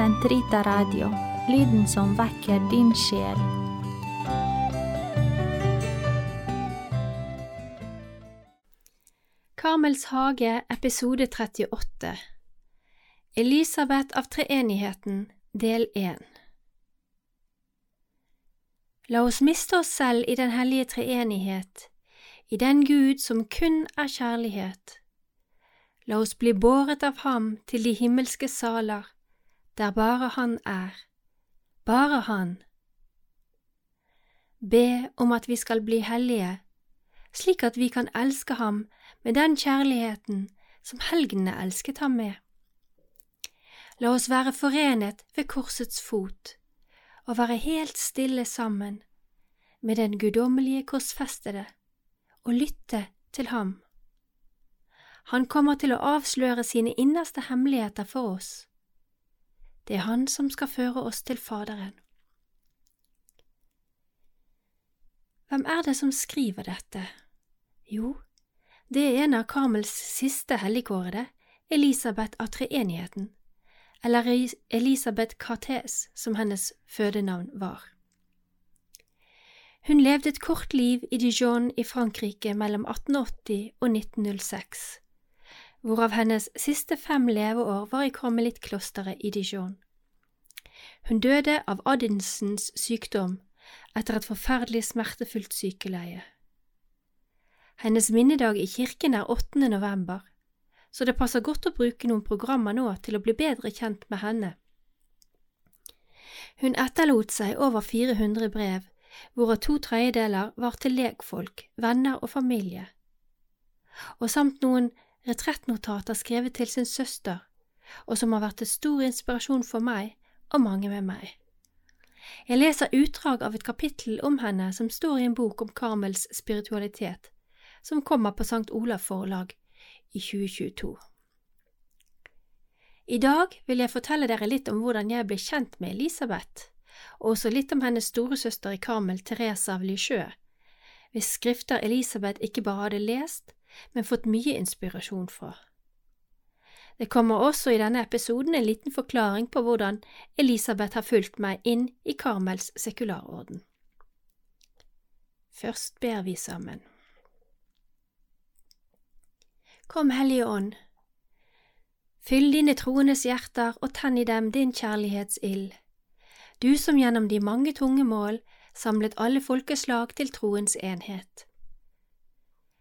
Sentrita Radio, lyden som vekker din sjel. Karmels hage, episode 38 Elisabeth av treenigheten, del 1 La oss miste oss selv i den hellige treenighet, i den Gud som kun er kjærlighet. La oss bli båret av ham til de himmelske saler, der bare Han er, bare Han. Be om at vi skal bli hellige, slik at vi kan elske ham med den kjærligheten som helgenene elsket ham med. La oss være forenet ved korsets fot og være helt stille sammen med den guddommelige korsfestede og lytte til ham. Han kommer til å avsløre sine innerste hemmeligheter for oss. Det er Han som skal føre oss til Faderen. Hvem er det som skriver dette? Jo, det er en av Karmels siste helligkårede, Elisabeth av treenigheten, eller Elisabeth Cartes, som hennes fødenavn var. Hun levde et kort liv i Dijon i Frankrike mellom 1880 og 1906, hvorav hennes siste fem leveår var i karmelittklosteret i Dijon. Hun døde av Addinsens sykdom etter et forferdelig smertefullt sykeleie. Hennes minnedag i kirken er 8. november, så det passer godt å bruke noen programmer nå til å bli bedre kjent med henne. Hun etterlot seg over 400 brev, hvorav to tredjedeler var til lekfolk, venner og familie, og samt noen retrettnotater skrevet til sin søster, og som har vært til stor inspirasjon for meg og mange med meg. Jeg leser utdrag av et kapittel om henne som står i en bok om Karmels spiritualitet, som kommer på St. Olav forlag i 2022. I dag vil jeg fortelle dere litt om hvordan jeg ble kjent med Elisabeth, og også litt om hennes storesøster i Karmel, Therese av Lisieux, hvis skrifter Elisabeth ikke bare hadde lest, men fått mye inspirasjon fra. Det kommer også i denne episoden en liten forklaring på hvordan Elisabeth har fulgt meg inn i Karmels sekularorden. Først ber vi sammen. Kom, Hellige Ånd, fyll dine troendes hjerter og tenn i dem din kjærlighetsild, du som gjennom de mange tunge mål samlet alle folkeslag til troens enhet.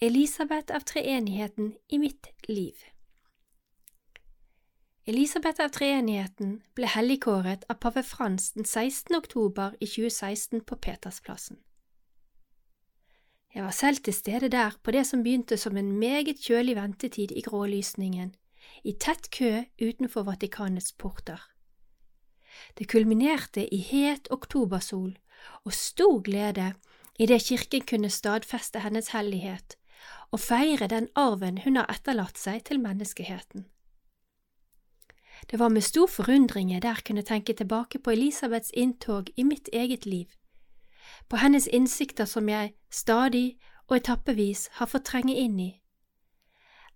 Elisabeth av treenigheten i mitt liv Elisabeth av treenigheten ble helligkåret av pave Frans den 16. oktober i 2016 på Petersplassen. Jeg var selv til stede der på det som begynte som en meget kjølig ventetid i grålysningen, i tett kø utenfor Vatikanets porter. Det kulminerte i het oktobersol og stor glede idet kirken kunne stadfeste hennes hellighet og feire den arven hun har etterlatt seg til menneskeheten. Det var med stor forundring jeg der kunne tenke tilbake på Elisabeths inntog i mitt eget liv på hennes innsikter som jeg stadig og etappevis har fått trenge inn i,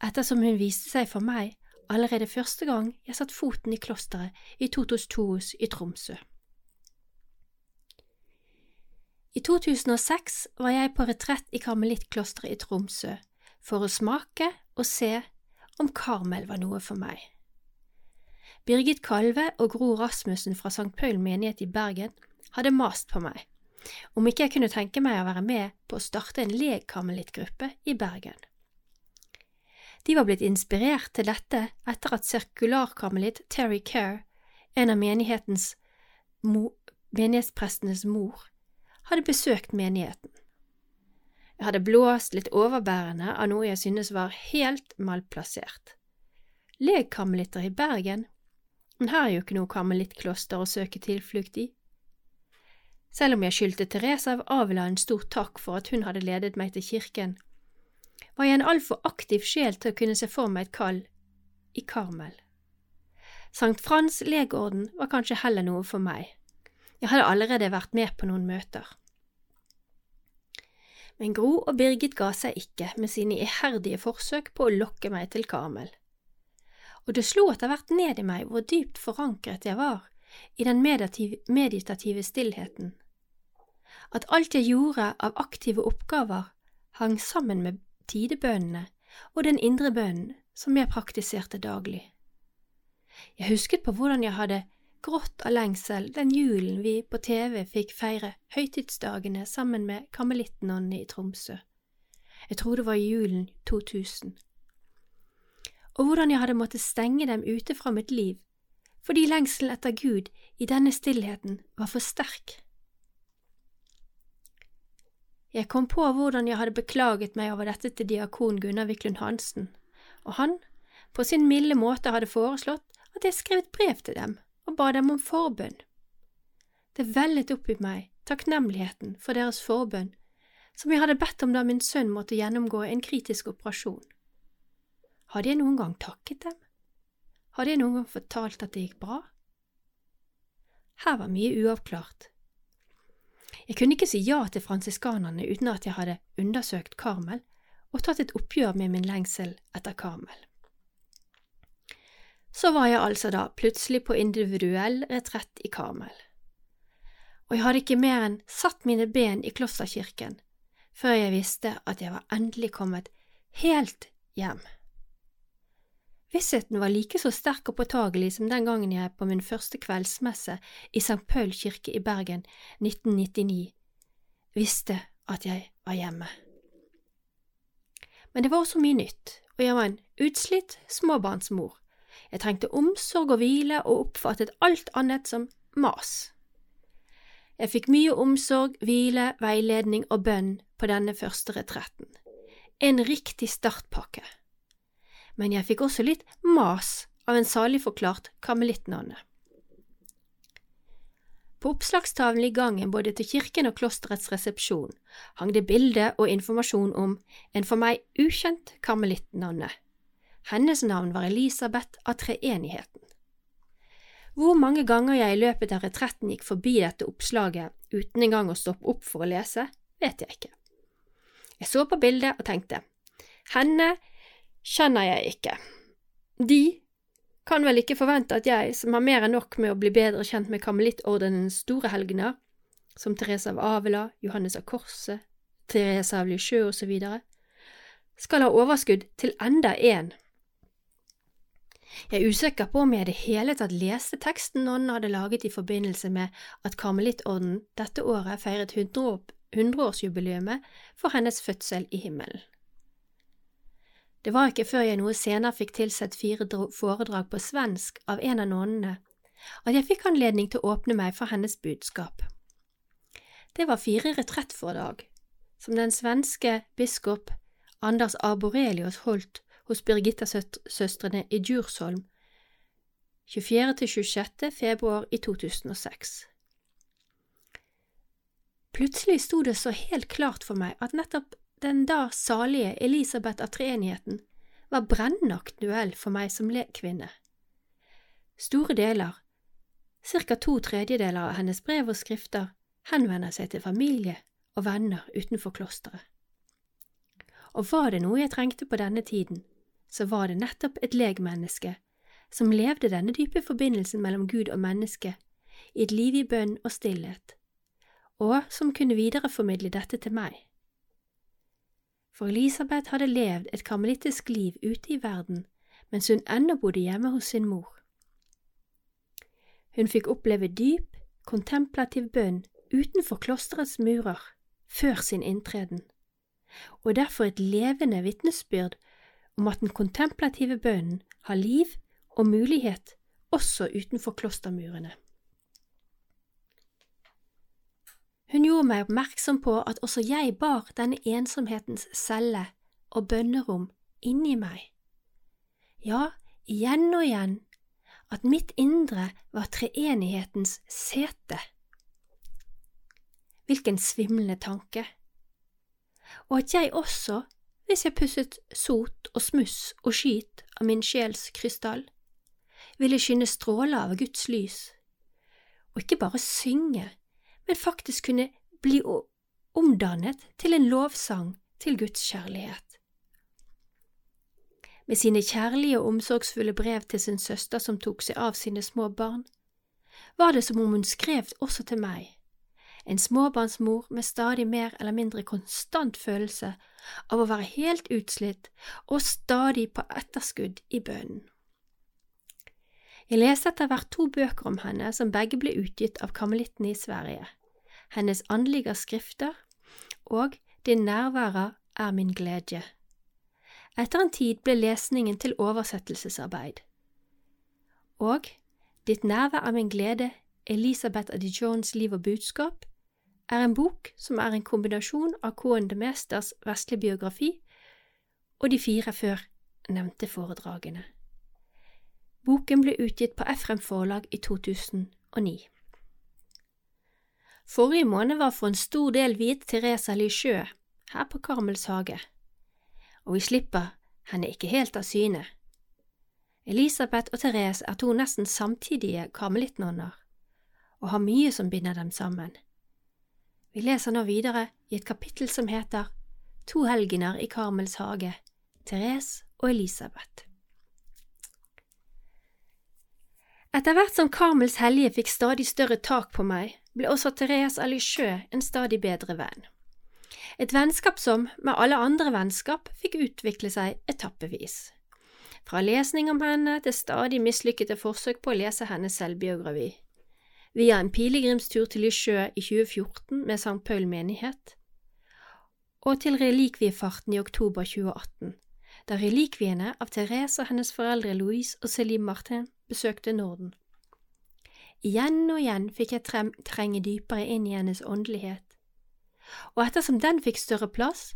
ettersom hun viste seg for meg allerede første gang jeg satte foten i klosteret i Totos Toos i Tromsø. I 2006 var jeg på retrett i karmelittklosteret i Tromsø for å smake og se om Karmel var noe for meg. Birgit Kalve og Gro Rasmussen fra St. Paul menighet i Bergen hadde mast på meg om ikke jeg kunne tenke meg å være med på å starte en legkarmelittgruppe i Bergen. De var blitt inspirert til dette etter at sirkularkarmelitt Terry Kerr, en av menighetens mo menighetsprestenes mor, hadde besøkt menigheten. Jeg hadde blåst litt overbærende av noe jeg syntes var helt malplassert. Legkarmelitter i Bergen, men her er jo ikke noe karmelittkloster å søke tilflukt i. selv om jeg skyldte Therese av Avila en stor takk for at hun hadde ledet meg til kirken, var jeg en altfor aktiv sjel til å kunne se for meg et kall i Karmel. Sankt Frans legorden var kanskje heller noe for meg. Jeg hadde allerede vært med på noen møter. Men Gro og Birgit ga seg ikke med sine iherdige forsøk på å lokke meg til Karmel. Og det slo etter hvert ned i meg hvor dypt forankret jeg var i den meditative stillheten. At alt jeg gjorde av aktive oppgaver, hang sammen med tidebønnene og den indre bønnen som jeg praktiserte daglig. Jeg husket på hvordan jeg hadde grått av lengsel den julen vi på TV fikk feire høytidsdagene sammen med karmelittnonnene i Tromsø. Jeg tror det var i julen 2000. Og hvordan jeg hadde måttet stenge dem ute fra mitt liv, fordi lengselen etter Gud i denne stillheten var for sterk. Jeg kom på hvordan jeg hadde beklaget meg over dette til diakon Gunnar Wiklund Hansen, og han, på sin milde måte, hadde foreslått at jeg skrev et brev til dem og ba dem om forbønn. Det vellet opp i meg takknemligheten for deres forbønn, som jeg hadde bedt om da min sønn måtte gjennomgå en kritisk operasjon. Hadde jeg noen gang takket dem? Hadde jeg noen gang fortalt at det gikk bra? Her var mye uavklart. Jeg kunne ikke si ja til fransiskanerne uten at jeg hadde undersøkt Karmel og tatt et oppgjør med min lengsel etter Karmel. Så var jeg altså da plutselig på individuell retrett i Karmel. Og jeg hadde ikke mer enn satt mine ben i klosterkirken før jeg visste at jeg var endelig kommet helt hjem. Vissheten var like så sterk og påtagelig som den gangen jeg på min første kveldsmesse i St. Paul kirke i Bergen 1999 visste at jeg var hjemme. Men det var også mye nytt, og jeg var en utslitt småbarnsmor jeg trengte omsorg og hvile og oppfattet alt annet som mas. Jeg fikk mye omsorg, hvile, veiledning og bønn på denne første retretten. En riktig startpakke. Men jeg fikk også litt mas av en salig forklart karmelittnonne. På oppslagstavlen i gangen både til kirken og klosterets resepsjon hang det bilde og informasjon om en for meg ukjent karmelittnonne hennes navn var Elisabeth av treenigheten. Hvor mange ganger jeg i løpet av retretten gikk forbi dette oppslaget uten engang å stoppe opp for å lese, vet jeg ikke. Jeg så på bildet og tenkte, henne kjenner jeg ikke. De kan vel ikke forvente at jeg, som har mer enn nok med å bli bedre kjent med karmelittordenens store helgener, som Therese av Avila, Johannes av Korset, Therese av Lisieux osv., skal ha overskudd til enda en jeg er usikker på om jeg i det hele tatt leste teksten nonnen hadde laget i forbindelse med at Karmelittorden dette året feiret hundreårsjubileet for hennes fødsel i himmelen. Det var ikke før jeg noe senere fikk tilsett fire foredrag på svensk av en av nonnene, at jeg fikk anledning til å åpne meg for hennes budskap. Det var fire retrettforedrag, som den svenske biskop Anders Arborelius holdt hos Birgitta-søstrene i Djursholm 24–26. februar i 2006. Plutselig sto det så helt klart for meg at nettopp den da salige Elisabeth av treenigheten var brennaktuell for meg som lekvinne. Store deler, ca. to tredjedeler av hennes brev og skrifter, henvender seg til familie og venner utenfor klosteret. Og var det noe jeg trengte på denne tiden, så var det nettopp et legmenneske som levde denne dype forbindelsen mellom Gud og menneske i et liv i bønn og stillhet, og som kunne videreformidle dette til meg. For Elisabeth hadde levd et karmelittisk liv ute i verden mens hun ennå bodde hjemme hos sin mor. Hun fikk oppleve dyp, kontemplativ bønn utenfor klosterets murer før sin inntreden, og derfor et levende vitnesbyrd om at den kontemplative bønnen har liv og mulighet også utenfor klostermurene. Hun gjorde meg oppmerksom på at også jeg bar denne ensomhetens celle og bønnerom inni meg. Ja, igjen og igjen, at mitt indre var treenighetens sete. hvilken svimlende tanke. Og at jeg også, hvis jeg pusset sot og smuss og skit av min sjels krystall, ville skinne stråler av Guds lys, og ikke bare synge, men faktisk kunne bli omdannet til en lovsang til Guds kjærlighet. Med sine kjærlige og omsorgsfulle brev til sin søster som tok seg av sine små barn, var det som om hun skrev også til meg, en småbarnsmor med stadig mer eller mindre konstant følelse av å være helt utslitt og stadig på etterskudd i bønnen. Jeg leste etter hvert to bøker om henne som begge ble utgitt av karmelittene i Sverige, Hennes åndelige skrifter og Din nærvære er min glede. Etter en tid ble lesningen til oversettelsesarbeid. Og Ditt nærvær er min glede, Elisabeth Addy liv og budskap, er en bok som er en kombinasjon av K.N. de Mesters vestlige biografi og de fire før nevnte foredragene. Boken ble utgitt på Efrem forlag i 2009. Forrige måned var for en stor del viet Therese Lisjø her på Karmels hage, og vi slipper henne ikke helt av syne. Elisabeth og Therese er to nesten samtidige karmelittnonner, og har mye som binder dem sammen. Vi leser nå videre i et kapittel som heter To helgener i Karmels hage, Therese og Elisabeth. Etter hvert som Karmels hellige fikk stadig større tak på meg, ble også Therese Alisjø en stadig bedre venn. Et vennskap som, med alle andre vennskap, fikk utvikle seg etappevis. Fra lesning om henne til stadig mislykkede forsøk på å lese hennes selvbiografi. Via en pilegrimstur til Lysjø i 2014 med St. Paul menighet, og til relikviefarten i oktober 2018, da relikviene av Therese og hennes foreldre Louise og Céline Martin besøkte Norden. Igjen og igjen fikk jeg trenge dypere inn i hennes åndelighet, og ettersom den fikk større plass,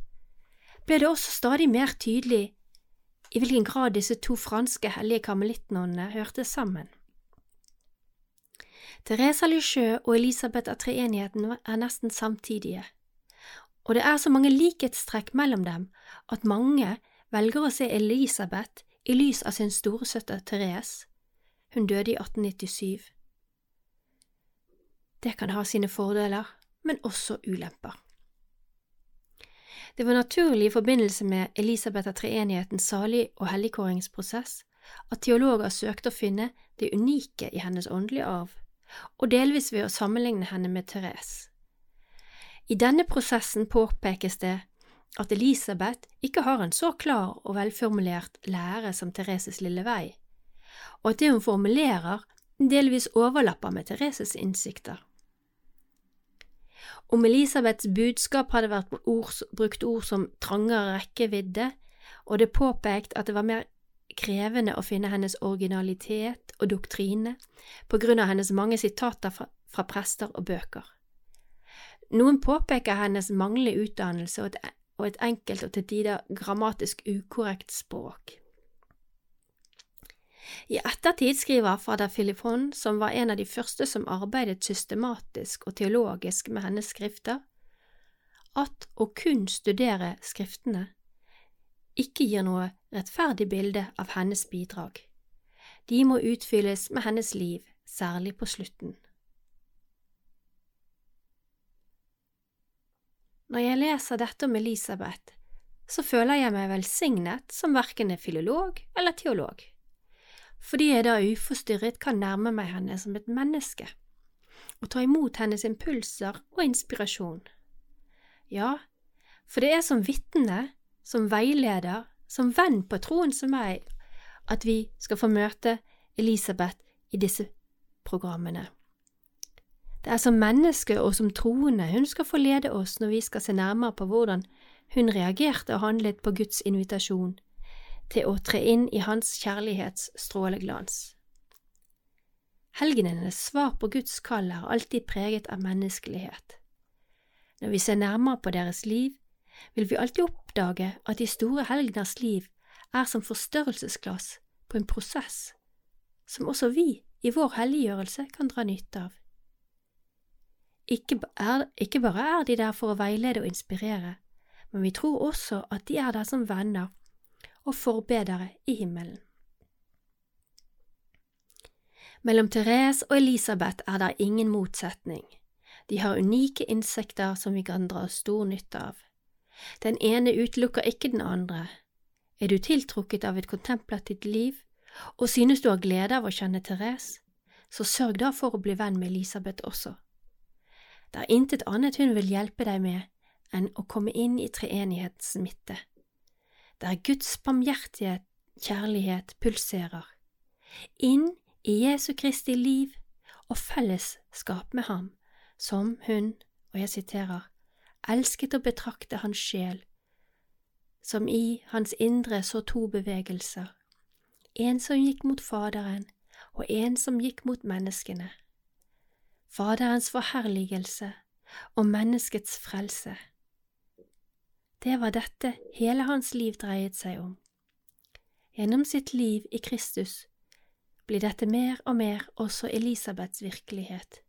ble det også stadig mer tydelig i hvilken grad disse to franske hellige karmelittnonnene hørte sammen. Teresa Lysjø og Elisabeth av treenigheten er nesten samtidige, og det er så mange likhetstrekk mellom dem at mange velger å se Elisabeth i lys av sin storesøster Therese, hun døde i 1897. Det kan ha sine fordeler, men også ulemper. Det var naturlig i forbindelse med Elisabeth av treenighetens salig- og helligkåringsprosess at teologer søkte å finne det unike i hennes åndelige arv, og delvis ved å sammenligne henne med Therese. I denne prosessen påpekes det at Elisabeth ikke har en så klar og velformulert lære som Thereses lille vei, og at det hun formulerer, delvis overlapper med Thereses innsikter. Om Elisabeths budskap hadde vært ord, brukt ord som trangere rekkevidde, og det påpekt at det var mer krevende å finne hennes originalitet og doktrine på grunn av hennes mange sitater fra, fra prester og bøker. Noen påpeker hennes manglende utdannelse og et, og et enkelt og til tider grammatisk ukorrekt språk. I ettertid skriver fader Filifon, som var en av de første som arbeidet systematisk og teologisk med hennes skrifter, at å kun studere skriftene ikke gir noe rettferdig bilde av hennes bidrag. De må utfylles med hennes liv, særlig på slutten. Når jeg leser dette om Elisabeth, så føler jeg meg velsignet som verken er filolog eller teolog fordi jeg da uforstyrret kan nærme meg henne som et menneske og ta imot hennes impulser og inspirasjon. Ja, for det er som vitne, som veileder, som venn på troen som meg, at vi skal få møte Elisabeth i disse programmene. Det er som menneske og som troende hun skal få lede oss når vi skal se nærmere på hvordan hun reagerte og handlet på Guds invitasjon til å tre inn i Hans kjærlighets stråleglans. Helgenenes svar på Guds kall er alltid preget av menneskelighet. Når vi ser nærmere på deres liv, vil vi alltid oppdage at de store helgeners liv er som forstørrelsesglass på en prosess som også vi i vår helliggjørelse kan dra nytte av. ikke, er, ikke bare er de der for å veilede og inspirere, men vi tror også at de er der som venner og forbedere i himmelen. Mellom Therese og Elisabeth er det ingen motsetning. De har unike innsikter som vi kan dra stor nytte av. Den ene utelukker ikke den andre. Er du tiltrukket av et kontemplativt liv, og synes du har glede av å kjenne Therese, så sørg da for å bli venn med Elisabeth også. Det er intet annet hun vil hjelpe deg med enn å komme inn i treenighetens midte, der Guds barmhjertige kjærlighet pulserer, inn i Jesu Kristi liv og fellesskap med ham, som hun, og jeg siterer, elsket å betrakte hans sjel, som i hans indre så to bevegelser, en som gikk mot Faderen og en som gikk mot menneskene. Faderens forherligelse og menneskets frelse. Det var dette hele hans liv dreiet seg om. Gjennom sitt liv i Kristus blir dette mer og mer også Elisabeths virkelighet.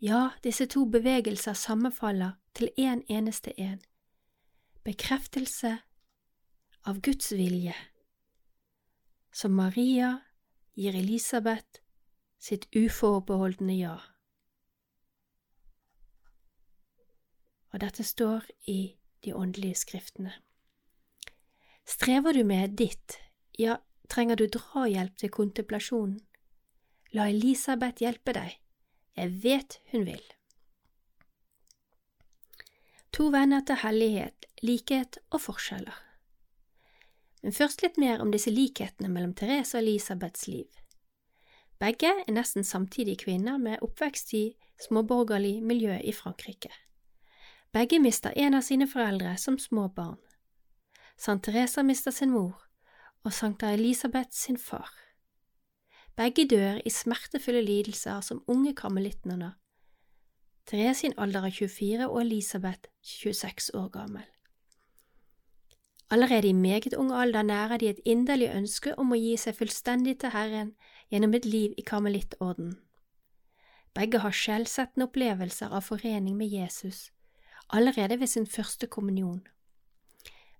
Ja, disse to bevegelser sammenfaller til én en eneste en. Bekreftelse av Guds vilje, som Maria gir Elisabeth sitt uforbeholdne ja. Og dette står i de åndelige skriftene. Strever du med ditt, ja, trenger du drahjelp til kontemplasjonen? La Elisabeth hjelpe deg, jeg vet hun vil. To venner til hellighet, likhet og forskjeller. Men først litt mer om disse likhetene mellom Therese og Elisabeths liv. Begge er nesten samtidige kvinner med oppvekst i småborgerlig miljø i Frankrike. Begge mister en av sine foreldre som små barn. Sankt Teresa mister sin mor, og Sankta Elisabeth sin far. Begge dør i smertefulle lidelser som unge karmelittnere. Therese sin alder er 24 og Elisabeth 26 år gammel. Allerede i meget ung alder nærer de et inderlig ønske om å gi seg fullstendig til Herren gjennom et liv i karmelittorden. Begge har skjellsettende opplevelser av forening med Jesus allerede ved sin første kommunion.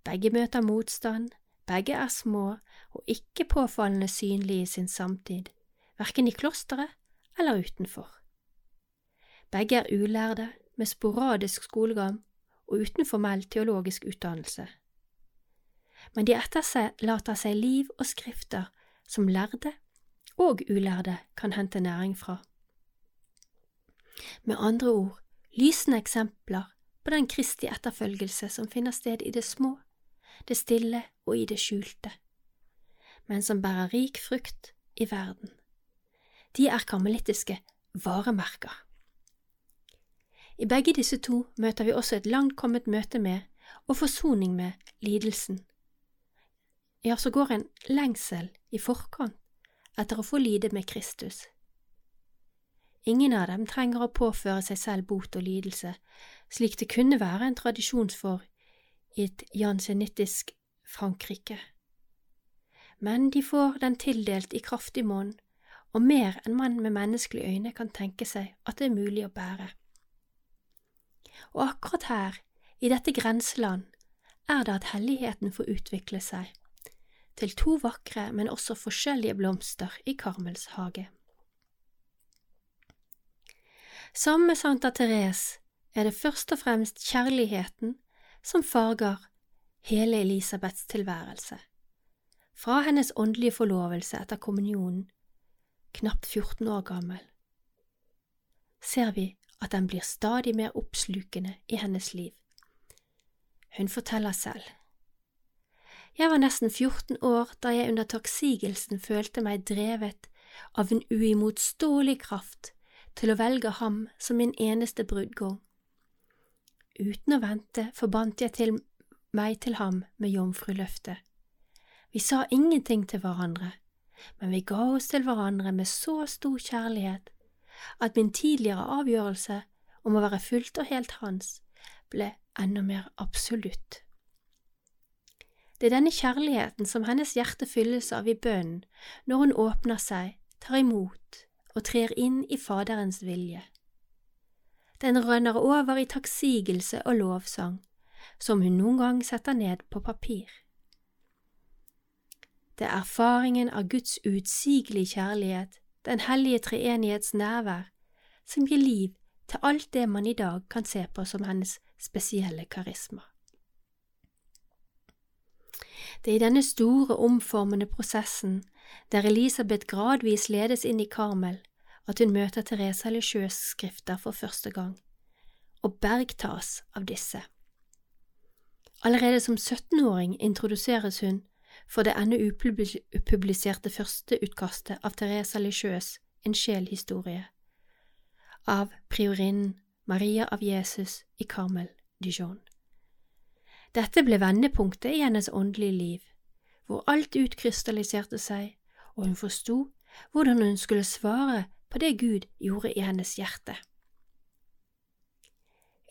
Begge møter motstand, begge er små og ikke påfallende synlige i sin samtid, verken i klosteret eller utenfor. Begge er ulærde, med sporadisk skolegang og uten formell teologisk utdannelse. Men de etterlater seg liv og skrifter som lærde og ulærde kan hente næring fra. Med andre ord lysende eksempler på den Kristi etterfølgelse som finner sted i det små det stille og i det skjulte, men som bærer rik frukt i verden. De er karmelittiske varemerker. I begge disse to møter vi også et langt kommet møte med og forsoning med lidelsen. Ja, så går en lengsel i forkant etter å få lide med Kristus. Ingen av dem trenger å påføre seg selv bot og lidelse, slik det kunne være en tradisjon for i et jansenittisk Frankrike. Men de får den tildelt i kraftig monn, og mer enn man med menneskelige øyne kan tenke seg at det er mulig å bære. Og akkurat her, i dette grenseland, er det at helligheten får utvikle seg til to vakre, men også forskjellige blomster i Karmels hage. Sammen med Santa Therese er det først og fremst kjærligheten som farger hele Elisabeths tilværelse. Fra hennes åndelige forlovelse etter kommunionen, knapt 14 år gammel, ser vi at den blir stadig mer oppslukende i hennes liv. Hun forteller selv. Jeg var nesten 14 år da jeg under takksigelsen følte meg drevet av en uimotståelig kraft til å velge ham som min eneste brudgom Uten å vente forbandt jeg til meg til ham med jomfruløftet. Vi sa ingenting til hverandre, men vi ga oss til hverandre med så stor kjærlighet at min tidligere avgjørelse om å være fullt og helt hans ble enda mer absolutt. Det er denne kjærligheten som hennes hjerte fylles av i bønnen når hun åpner seg, tar imot og trer inn i Faderens vilje. Den rønner over i takksigelse og lovsang, som hun noen gang setter ned på papir. Det er erfaringen av Guds utsigelige kjærlighet, Den hellige treenighets nærvær, som gir liv til alt det man i dag kan se på som hennes spesielle karisma. Det er i denne store, omformende prosessen, der Elisabeth gradvis ledes inn i Karmel, at hun møter Teresa Lisieux skrifter for første gang, og bergtas av disse. Allerede som 17-åring introduseres hun for det ennå upubliserte førsteutkastet av Teresa Lisieux En sjelhistorie, av priorinnen Maria av Jesus i Carmel Dijon. Dette ble vendepunktet i hennes åndelige liv, hvor alt utkrystalliserte seg, og hun forsto hvordan hun skulle svare på det Gud gjorde i hennes hjerte.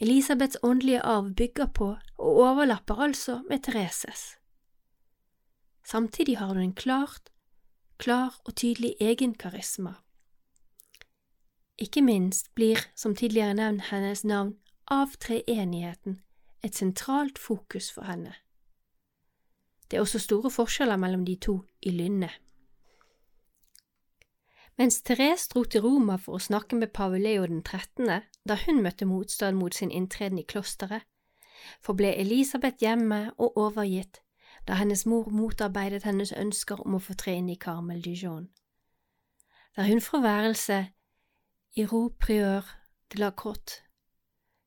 Elisabeths åndelige arv bygger på og overlapper altså med Thereses. Samtidig har hun en klart, klar og tydelig egen karisma. Ikke minst blir, som tidligere nevnt, hennes navn av treenigheten et sentralt fokus for henne. Det er også store forskjeller mellom de to i Lynne. Mens Therese dro til Roma for å snakke med pave Leo den 13., da hun møtte motstand mot sin inntreden i klosteret, forble Elisabeth hjemme og overgitt da hennes mor motarbeidet hennes ønsker om å få tre inn i Carmel Dijon. Der hun fra værelset i Ro Prieur de la Crotte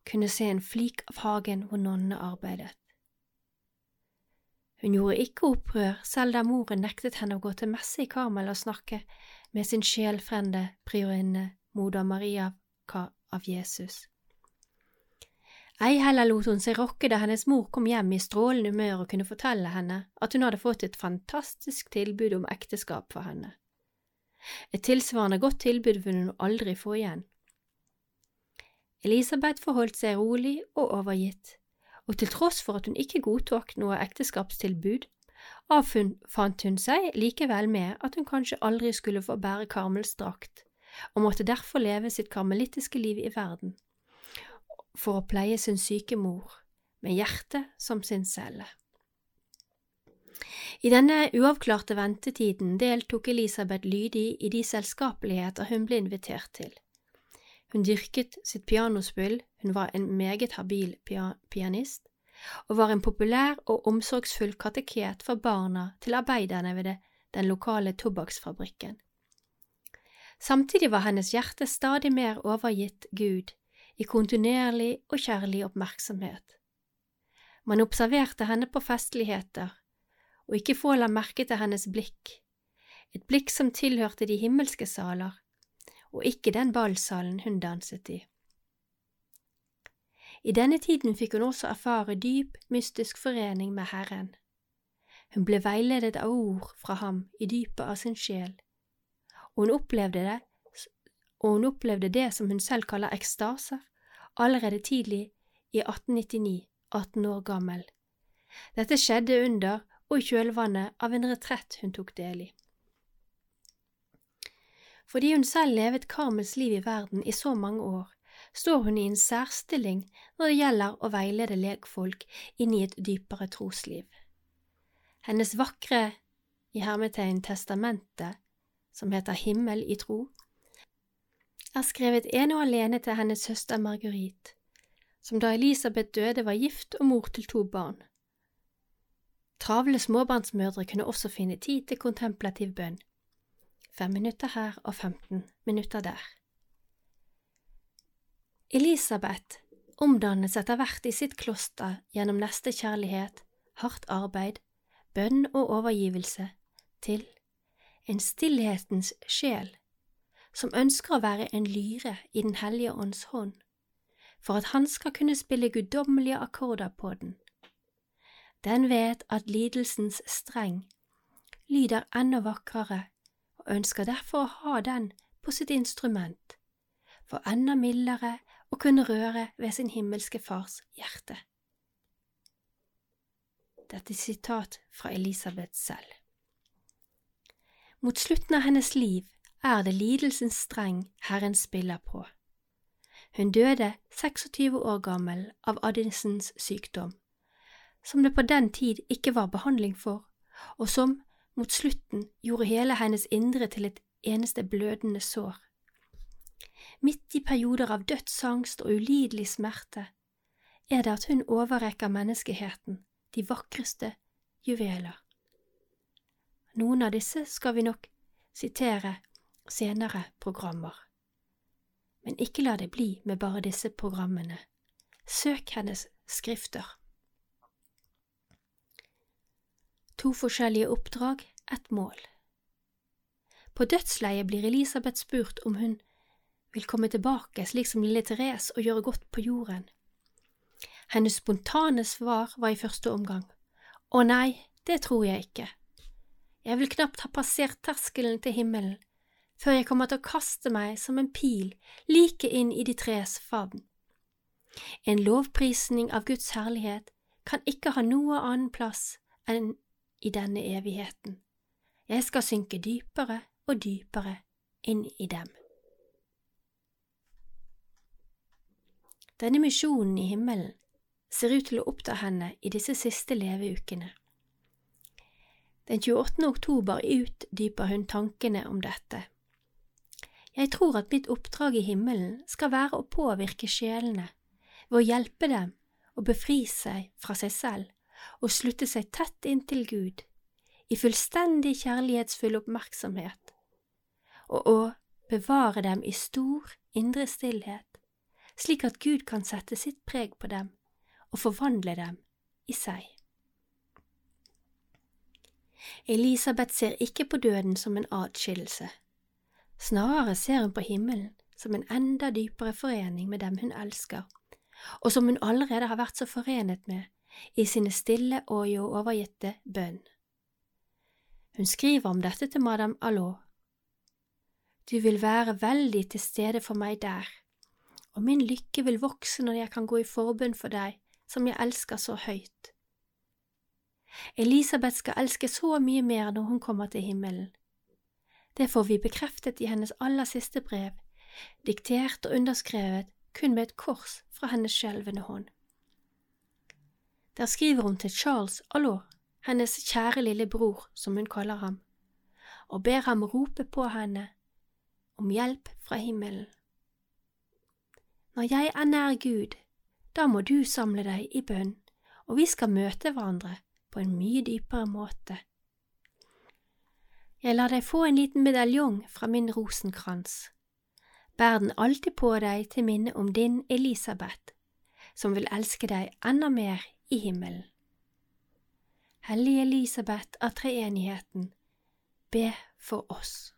kunne se en flik av hagen hvor nonnene arbeidet. Hun gjorde ikke opprør selv der moren nektet henne å gå til messe i Karmel og snakke med sin sjelfrende priorinne moder Maria av Jesus. Ei heller lot hun seg rokke da hennes mor kom hjem i strålende humør og kunne fortelle henne at hun hadde fått et fantastisk tilbud om ekteskap for henne. Et tilsvarende godt tilbud ville hun aldri få igjen. Elisabeth forholdt seg rolig og overgitt, og til tross for at hun ikke godtok noe ekteskapstilbud, avfant hun seg likevel med at hun kanskje aldri skulle få bære Karmels drakt, og måtte derfor leve sitt karmelittiske liv i verden, for å pleie sin syke mor, med hjertet som sin celle. I denne uavklarte ventetiden deltok Elisabeth lydig i de selskapeligheter hun ble invitert til. Hun dyrket sitt pianospill, hun var en meget habil pianist, og var en populær og omsorgsfull kateket for barna til arbeiderne ved den lokale tobakksfabrikken. Samtidig var hennes hjerte stadig mer overgitt Gud, i kontinuerlig og kjærlig oppmerksomhet. Man observerte henne på festligheter, og ikke få la merke til hennes blikk, et blikk som tilhørte de himmelske saler, og ikke den ballsalen hun danset i. I denne tiden fikk hun også erfare dyp, mystisk forening med Herren. Hun ble veiledet av ord fra ham i dypet av sin sjel, og hun opplevde det, hun opplevde det som hun selv kaller ekstaser, allerede tidlig i 1899, 18 år gammel. Dette skjedde under og i kjølvannet av en retrett hun tok del i. Fordi hun selv levet Karmels liv i verden i så mange år, står hun i en særstilling når det gjelder å veilede lekfolk inn i et dypere trosliv. Hennes vakre i hermetegn testamentet, som heter Himmel i tro, er skrevet ene og alene til hennes søster Marguerite, som da Elisabeth døde var gift og mor til to barn. Travle småbarnsmødre kunne også finne tid til kontemplativ bønn, fem minutter her og 15 minutter der. Elisabeth omdannes etter hvert i sitt kloster gjennom nestekjærlighet, hardt arbeid, bønn og overgivelse til en stillhetens sjel som ønsker å være en lyre i Den hellige ånds hånd, for at han skal kunne spille guddommelige akkorder på den. Den vet at lidelsens streng lyder enda vakrere og ønsker derfor å ha den på sitt instrument, for enda mildere å kunne røre ved sin himmelske fars hjerte. Dette er sitat fra Elisabeth selv. Mot slutten av hennes liv er det lidelsens streng Herren spiller på. Hun døde 26 år gammel av Addisons sykdom, som det på den tid ikke var behandling for, og som mot slutten gjorde hele hennes indre til et eneste blødende sår. Midt i perioder av dødsangst og ulidelig smerte er det at hun overrekker menneskeheten de vakreste juveler. Noen av disse skal vi nok sitere senere programmer. Men ikke la det bli med bare disse programmene. Søk hennes skrifter. To forskjellige oppdrag, ett mål. På dødsleiet blir Elisabeth spurt om hun vil komme tilbake slik som lille Therese og gjøre godt på jorden. Hennes spontane svar var i første omgang Å nei, det tror jeg ikke. Jeg vil knapt ha passert terskelen til himmelen før jeg kommer til å kaste meg som en pil like inn i de tres favn. En lovprisning av Guds herlighet kan ikke ha noe annen plass enn i denne evigheten. Jeg skal synke dypere og dypere inn i dem. Denne misjonen i himmelen ser ut til å oppta henne i disse siste leveukene. Den 28. oktober utdyper hun tankene om dette. Jeg tror at mitt oppdrag i himmelen skal være å påvirke sjelene ved å hjelpe dem å befri seg fra seg selv og slutte seg tett inntil Gud, i fullstendig kjærlighetsfull oppmerksomhet, og å bevare dem i stor indre stillhet, slik at Gud kan sette sitt preg på dem og forvandle dem i seg. Elisabeth ser ikke på døden som en atskillelse, snarere ser hun på himmelen som en enda dypere forening med dem hun elsker, og som hun allerede har vært så forenet med i sine stille og jo overgitte bønn. Hun skriver om dette til madame Allot du vil være veldig til stede for meg der, og min lykke vil vokse når jeg kan gå i forbund for deg, som jeg elsker så høyt. Elisabeth skal elske så mye mer når hun kommer til himmelen. Det får vi bekreftet i hennes aller siste brev, diktert og underskrevet kun med et kors fra hennes skjelvende hånd. Der skriver hun til Charles Allot, hennes kjære lille bror, som hun kaller ham, og ber ham rope på henne om hjelp fra himmelen. Når jeg er nær Gud, da må du samle deg i bønn, og vi skal møte hverandre på en mye dypere måte. Jeg lar deg få en liten medaljong fra min rosenkrans. Bær den alltid på deg til minne om din Elisabeth, som vil elske deg enda mer i himmelen. Hellige Elisabeth av treenigheten, be for oss.